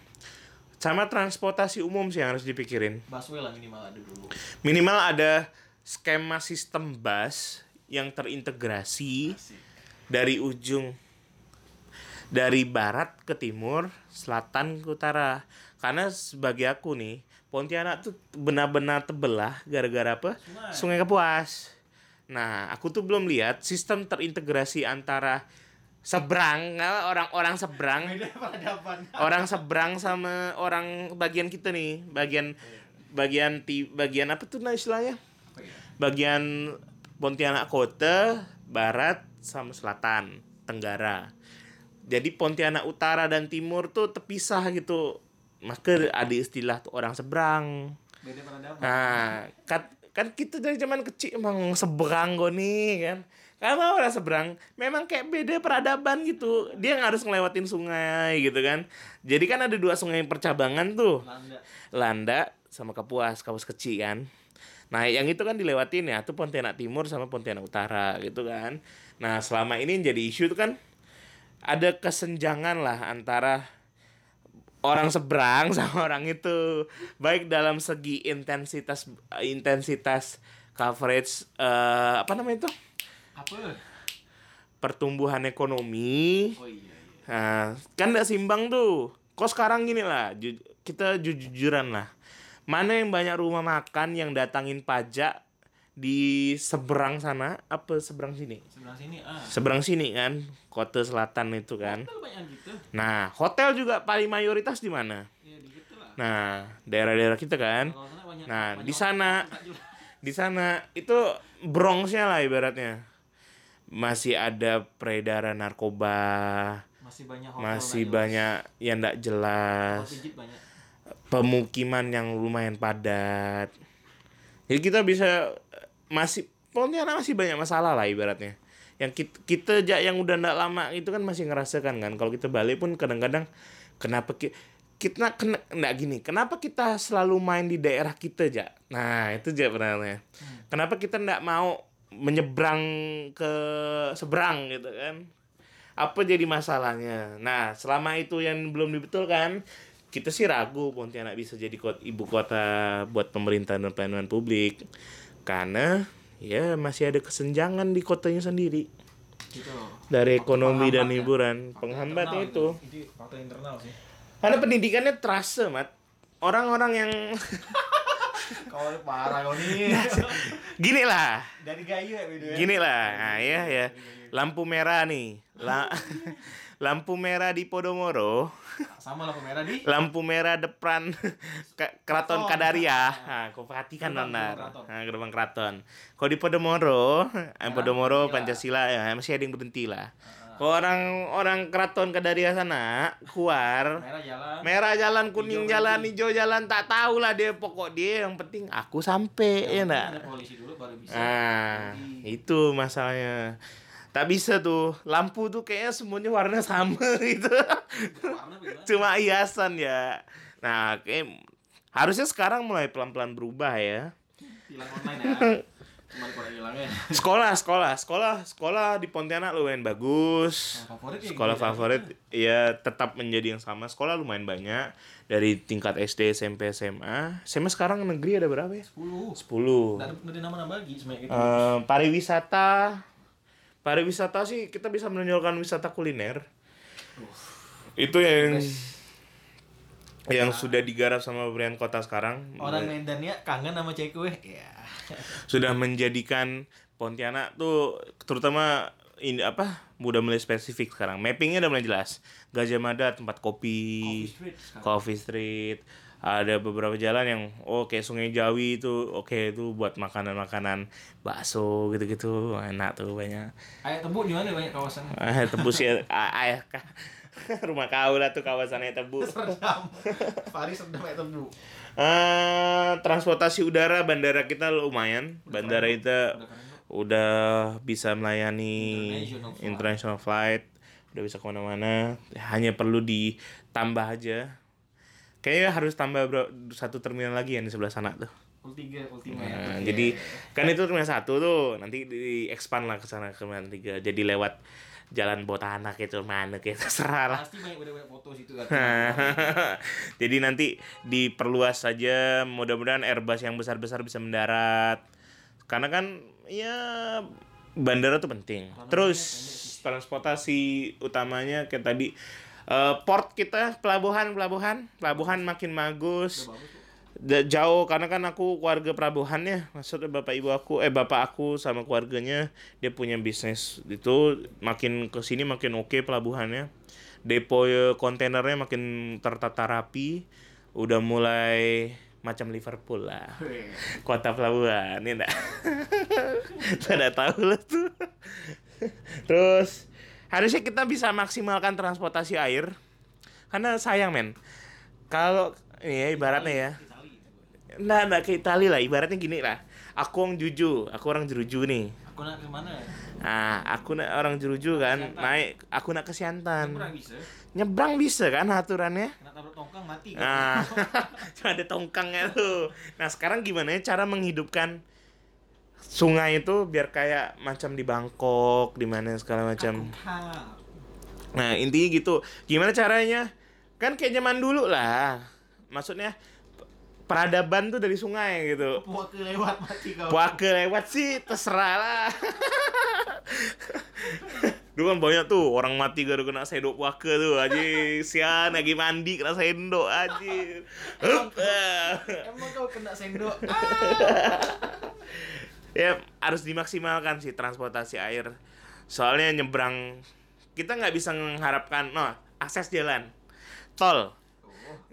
Sama transportasi umum sih yang harus dipikirin. Busway lah minimal ada dulu. minimal ada skema sistem bus yang terintegrasi dari ujung dari barat ke timur, selatan ke utara. Karena sebagai aku nih, Pontianak tuh benar-benar terbelah gara-gara apa? Sungai. Sungai Kapuas. Nah, aku tuh belum lihat sistem terintegrasi antara seberang orang-orang seberang orang seberang sama orang bagian kita nih bagian bagian ti bagian apa tuh nah istilahnya ya? bagian Pontianak kota barat sama selatan tenggara jadi Pontianak utara dan timur tuh terpisah gitu maka ada istilah tuh orang seberang Beda peradaban. nah kan kan kita dari zaman kecil emang seberang gue nih kan karena orang seberang memang kayak beda peradaban gitu dia harus ngelewatin sungai gitu kan jadi kan ada dua sungai percabangan tuh Landa. Landa sama Kapuas, Kapuas kecil kan. Nah, yang itu kan dilewatin ya, tuh Pontianak Timur sama Pontianak Utara gitu kan. Nah, selama ini yang jadi isu itu kan ada kesenjangan lah antara orang seberang sama orang itu baik dalam segi intensitas intensitas coverage eh, apa namanya itu Apa? pertumbuhan ekonomi Oh iya iya. Nah, kan nggak simbang tuh. Kok sekarang gini lah, ju- kita jujuran lah. Mana yang banyak rumah makan yang datangin pajak di seberang sana, apa seberang sini? Sebelah sini ah. Seberang sini kan, kota selatan itu kan. Hotel banyak gitu. Nah, hotel juga paling mayoritas di mana? Ya dikit lah. Nah, daerah-daerah kita kan. Banyak. Nah, banyak di sana jelas. di sana itu Bronxnya lah ibaratnya. Masih ada peredaran narkoba, masih banyak hotel. masih banyak yang tidak jelas. jelas. Pemukiman yang lumayan padat. Jadi kita bisa masih Pontianak masih banyak masalah lah ibaratnya. Yang kita, kita aja yang udah ndak lama itu kan masih ngerasakan kan. Kalau kita balik pun kadang-kadang kenapa ki- kita kena ndak gini. Kenapa kita selalu main di daerah kita aja? Nah, itu aja pertanyaannya. Kenapa kita ndak mau menyeberang ke seberang gitu kan? Apa jadi masalahnya? Nah, selama itu yang belum dibetulkan, kita sih ragu Pontianak bisa jadi kot, ibu kota buat pemerintahan dan pelayanan publik karena ya masih ada kesenjangan di kotanya sendiri Gitu. dari ekonomi dan ya. hiburan penghambatnya Internal itu faktor internal sih. karena pendidikannya terasa mat orang-orang yang Kau parah kau nih. gini lah Dari gayu ya ya. gini lah nah, ya ya lampu merah nih La- lampu merah di Podomoro Sama lampu merah di. lampu merah depan ke- keraton Keraton. Kadaria. Nah, kau perhatikan Gerbang- benar. gerbang keraton. Nah, gerbang keraton. Kau di Podomoro, eh, Podomoro Pancasila. Ya masih ada yang berhenti lah. Kau orang orang keraton Kadaria sana keluar Merah jalan. merah jalan kuning Hijau jalan hijau jalan tak tahu lah dia pokok dia yang penting aku sampai ya enggak polisi dulu baru bisa. Nah, itu masalahnya. Tak bisa tuh. Lampu tuh kayaknya semuanya warna sama gitu. warna? Cuma hiasan ya. Nah, kayak harusnya sekarang mulai pelan-pelan berubah ya. Hilang online ya. Hilangnya. Sekolah, sekolah, sekolah, sekolah di Pontianak lumayan bagus. Yang favorit ya Sekolah gitu ya. favorit ya tetap menjadi yang sama. Sekolah lumayan banyak dari tingkat SD, SMP, SMA. SMA sekarang negeri ada berapa ya? 10. 10. Nggak ada nama-nama lagi sebenarnya gitu. Eh, pariwisata pariwisata sih kita bisa menonjolkan wisata kuliner. Itu yang yang sudah digarap sama pemerintahan kota sekarang. Orang Medan ya kangen sama cewek kue. Ya. sudah menjadikan Pontianak tuh terutama ini apa udah mulai spesifik sekarang. Mappingnya udah mulai jelas. Gajah Mada tempat kopi Street sekarang. Coffee Street ada beberapa jalan yang oh kayak Sungai Jawi itu oke itu buat makanan-makanan bakso gitu-gitu enak tuh banyak Ayo tebu di mana banyak kawasan? ah tebus ya ah, ayah kah rumah kau lah tuh kawasannya tebus Serdam. Paris Serdam ayo tebu. Eh, transportasi udara bandara kita lumayan bandara kita udah bisa melayani International flight. international flight udah bisa ke mana-mana hanya perlu ditambah aja kayaknya harus tambah bro, satu terminal lagi yang di sebelah sana tuh Pul tiga, pul tiga. Nah, jadi kan itu terminal satu tuh nanti di expand lah ke sana ke terminal tiga jadi lewat jalan botanak itu mana kayak terserah lah pasti banyak udah banyak foto situ kan. Jadi nanti diperluas saja, mudah-mudahan Airbus yang besar-besar bisa mendarat. Karena kan ya bandara tuh penting. Terus transportasi utamanya kayak tadi eh, port kita pelabuhan pelabuhan. Pelabuhan makin bagus. Jauh karena kan aku keluarga pelabuhannya. Maksudnya bapak ibu aku eh bapak aku sama keluarganya dia punya bisnis itu. Makin ke sini makin oke pelabuhannya. Depo eh, kontainernya makin tertata rapi. Udah mulai macam Liverpool lah. Kota pelabuhan ya enggak sudah tahu lah tuh. Terus harusnya kita bisa maksimalkan transportasi air karena sayang men kalau ya ibaratnya ya Nah, nah ke Itali lah, ibaratnya gini lah. Aku orang juju, aku orang jeruju nih. Aku nak ke mana? Nah, aku nak orang jeruju kan, Siantan. naik, aku nak ke Siantan. Bisa. Nyebrang bisa kan aturannya? Kena tabrak tongkang mati kan. Nah, cuma ada tongkangnya tuh. Nah, sekarang gimana ya cara menghidupkan sungai itu biar kayak macam di Bangkok, di mana segala macam. Nah, intinya gitu. Gimana caranya? Kan kayak zaman dulu lah. Maksudnya peradaban tuh dari sungai gitu. Puak ke lewat mati kau. Puake lewat sih terserah lah. Dulu kan banyak tuh orang mati gara kena sendok puake tuh aja sian lagi mandi kena sendok aja. Ah. Emang kau kena sendok. ya harus dimaksimalkan sih transportasi air. Soalnya nyebrang kita nggak bisa mengharapkan no akses jalan tol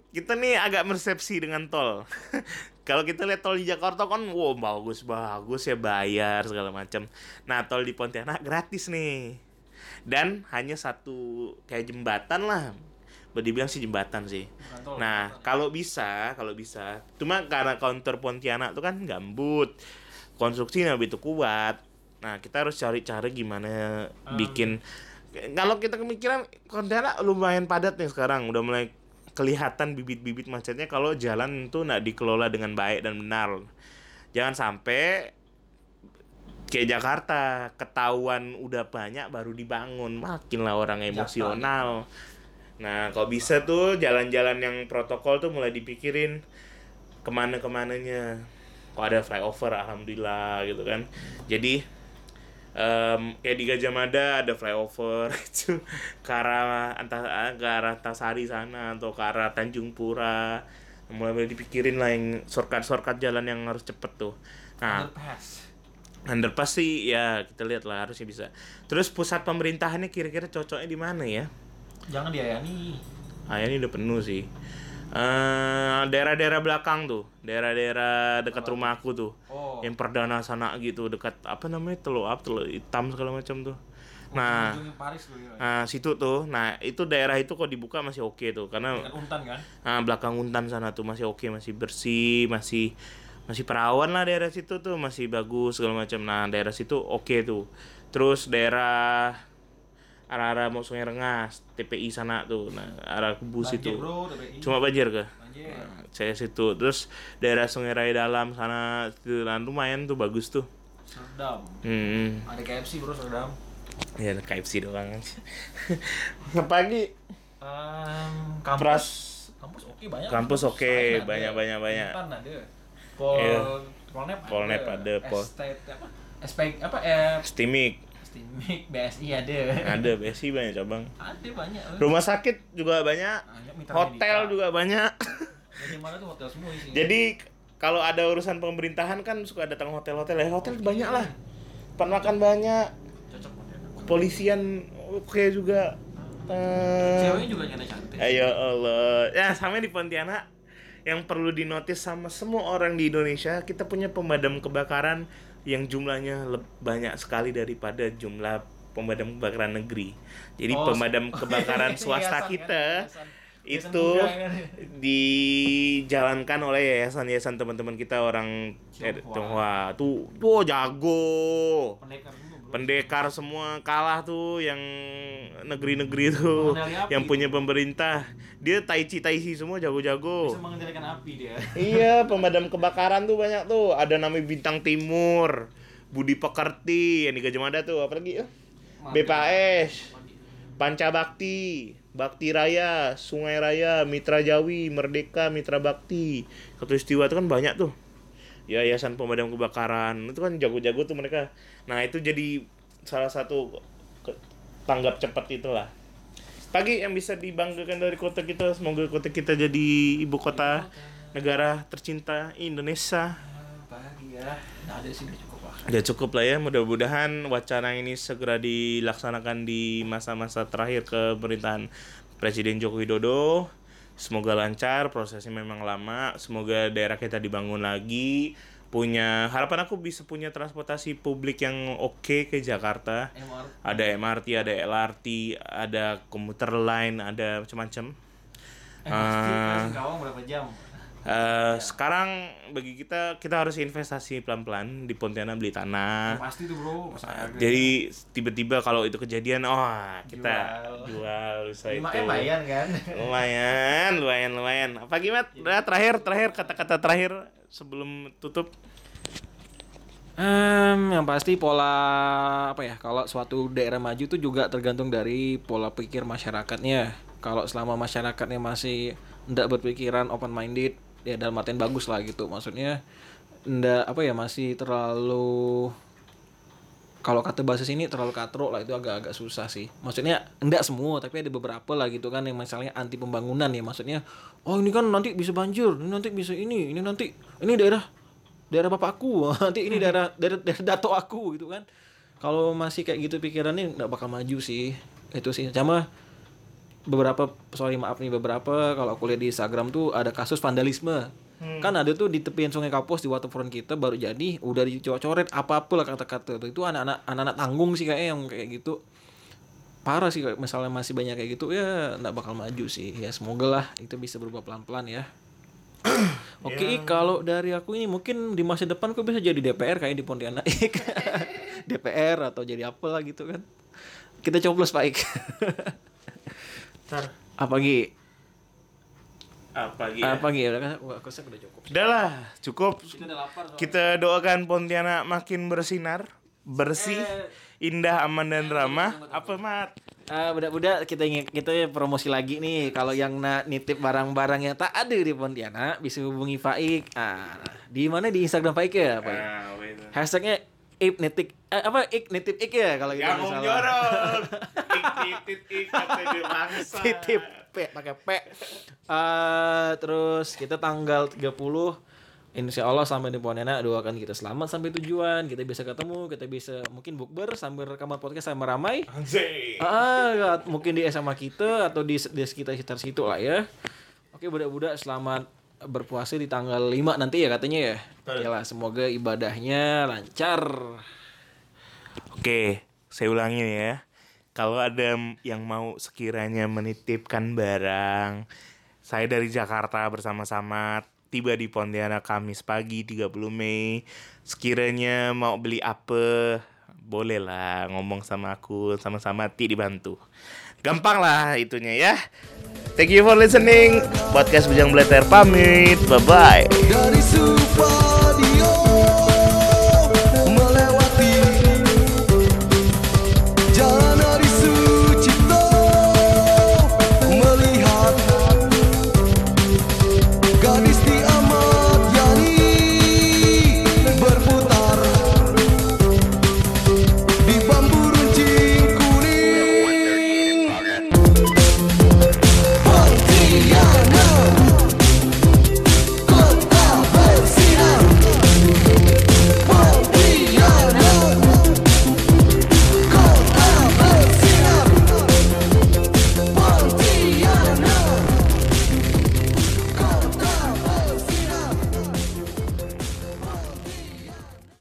kita nih agak persepsi dengan tol. Kalau kita lihat tol di Jakarta kan, wow bagus bagus ya bayar segala macam. Nah tol di Pontianak gratis nih, dan hanya satu kayak jembatan lah. Dibilang sih jembatan sih. Tol. Nah kalau bisa, kalau bisa, cuma karena counter Pontianak tuh kan gambut, konstruksinya begitu kuat. Nah kita harus cari cara gimana bikin. Kalau kita kemikiran Pontianak lumayan padat nih sekarang, udah mulai kelihatan bibit-bibit macetnya kalau jalan itu nggak dikelola dengan baik dan benar. Jangan sampai kayak Jakarta ketahuan udah banyak baru dibangun makin lah orang emosional. Nah kalau bisa tuh jalan-jalan yang protokol tuh mulai dipikirin ke mana ke mananya. Kok ada flyover alhamdulillah gitu kan. Jadi em, kayak di Gajah Mada ada flyover itu ke arah antara ke arah Tasari sana atau ke arah Tanjung Pura mulai mulai dipikirin lah yang shortcut shortcut jalan yang harus cepet tuh nah Underpass. underpass sih ya kita lihat lah harusnya bisa terus pusat pemerintahannya kira-kira cocoknya di mana ya Jangan diayani. ah ini udah penuh sih eh daerah-daerah belakang tuh daerah-daerah dekat rumahku tuh Oh. yang perdana sana gitu dekat apa namanya teluk apa teluk hitam segala macam tuh nah Ujungnya Paris ya. nah situ tuh nah itu daerah itu kok dibuka masih oke tuh karena untan kan? nah, belakang untan sana tuh masih oke masih bersih masih masih perawan lah daerah situ tuh masih bagus segala macam nah daerah situ oke tuh terus daerah arah-arah mau sungai rengas TPI sana tuh nah arah kubus Banjir itu bro, TPI. cuma banjir kah Banjir. Nah, saya situ terus daerah sungai raya dalam sana itu nah, lumayan tuh bagus tuh Serdam. hmm Ada KFC bro Serdam. ya KFC doang pagi Em, kampus Pras kampus oke banyak. Kampus oke, ada. banyak, banyak, banyak. Untan ada. Pol Iya. Polnep Polnep ada, Pol- Estate apa? SP apa eh Stimik Steamik, BSI ada. Ada BSI banyak cabang. Ada banyak. Rumah sakit juga banyak. Banyak mitra Hotel medika. juga banyak. Jadi mana tuh hotel semua isinya. Jadi kalau ada urusan pemerintahan kan suka datang hotel-hotel ya. Hotel banyak lah. Tempat makan banyak. cocok banget. Polisian oke juga. Eh, Ceweknya juga cantik. Ayo Allah. Ya sama di Pontianak yang perlu dinotis sama semua orang di Indonesia, kita punya pemadam kebakaran yang jumlahnya banyak sekali daripada jumlah pemadam kebakaran negeri. Jadi Oh, pemadam kebakaran Yayasan swasta kan, kita. Yayasan itu muda kan. dijalankan oleh yayasan-yayasan teman-teman kita orang eh, Tionghoa. Tuh, tuh jago Pendekar. Pendekar semua kalah tuh yang negeri-negeri tuh yang punya pemerintah. Dia tai chi tai chi semua jago-jago. Bisa mengendalikan api dia. iya pemadam kebakaran tuh banyak tuh. Ada namanya bintang timur Budi Pekerti yang di Gajah Mada tuh. Apalagi ya BPAS Pancabakti Bakti Raya Sungai Raya Mitra Jawi Merdeka Mitra Bakti. Katulistiwa itu kan banyak tuh. Yayasan pemadam kebakaran itu kan jago-jago tuh mereka nah itu jadi salah satu tanggap cepat itulah pagi yang bisa dibanggakan dari kota kita semoga kota kita jadi ibu kota negara tercinta Indonesia Pagi ya. Nah, ada sih udah cukup lah. Ya cukup lah ya, mudah-mudahan wacana ini segera dilaksanakan di masa-masa terakhir kepemerintahan Presiden Joko Widodo. Semoga lancar, prosesnya memang lama. Semoga daerah kita dibangun lagi. Punya harapan aku bisa punya transportasi publik yang oke ke Jakarta. MR. Ada MRT, ada LRT, ada komuter line, ada macam-macam. Eh, Kawang berapa jam? Eh, sekarang bagi kita kita harus investasi pelan-pelan di Pontianak beli tanah. Pasti tuh bro. Ah, Jadi tiba-tiba kalau itu kejadian, oh kita Jual. jual bisa itu. lumayan kan? Lumayan, lumayan, lumayan. Apa gimana? Udah terakhir, terakhir kata-kata terakhir sebelum tutup. Em, yang pasti pola apa ya? Kalau suatu daerah maju itu juga tergantung dari pola pikir masyarakatnya. Kalau selama masyarakatnya masih ndak berpikiran open minded, ya dalam artian bagus lah gitu. Maksudnya ndak apa ya masih terlalu kalau kata bahasa sini terlalu katro lah itu agak-agak susah sih. Maksudnya enggak semua tapi ada beberapa lah gitu kan yang misalnya anti pembangunan ya maksudnya oh ini kan nanti bisa banjir, ini nanti bisa ini, ini nanti ini daerah daerah bapakku, nanti ini daerah daerah, daerah dato aku gitu kan. Kalau masih kayak gitu pikirannya nggak bakal maju sih. Itu sih. Cuma beberapa sorry maaf nih beberapa kalau aku lihat di Instagram tuh ada kasus vandalisme kan ada tuh di tepian sungai Kapos di waterfront kita baru jadi udah dicoret-coret apa-apa lah kata-kata tuh itu anak-anak anak-anak tanggung sih kayaknya yang kayak gitu parah sih kayak misalnya masih banyak kayak gitu ya nggak bakal maju sih ya semoga lah itu bisa berubah pelan-pelan ya Oke, Ik, kalau dari aku ini mungkin di masa depan aku bisa jadi DPR kayak di Pontianak. DPR atau jadi apa lah gitu kan. Kita coblos Pak Ik. Ntar apa Gi? Apa gitu? Apa Gi? Udah kan aku rasa udah cukup. Udah lah, cukup. Kita udah lapar soalnya. Kita doakan Pontianak makin bersinar, bersih, indah, aman dan ramah. Apa mat? Ah, budak-budak kita ingin kita promosi lagi nih kalau yang nak nitip barang-barang yang tak ada di Pontianak bisa hubungi Faik. Ah, di mana di Instagram Faik ya, Pak? Ah, wait. Hashtagnya nitip eh, apa ik nitip ik ya kalau kita Yang mau jorok. Ik titip ik kata dia titip p pakai p. Eh, terus kita tanggal 30 Insya Allah sampai di Pontianak doakan kita selamat sampai tujuan. Kita bisa ketemu kita bisa mungkin bukber sambil rekaman podcast sama ramai. Anjay. ah mungkin di SMA kita atau di, di sekitar sekitar situ lah ya. Oke budak-budak selamat berpuasa di tanggal 5 nanti ya katanya ya. Yalah, semoga ibadahnya lancar Oke, saya ulangi ya. Kalau ada yang mau sekiranya menitipkan barang, saya dari Jakarta bersama-sama tiba di Pontianak Kamis pagi 30 Mei. Sekiranya mau beli apa, boleh lah ngomong sama aku, sama-sama ti dibantu. Gampang lah itunya ya. Thank you for listening. Podcast Bujang Beleter pamit. Dari super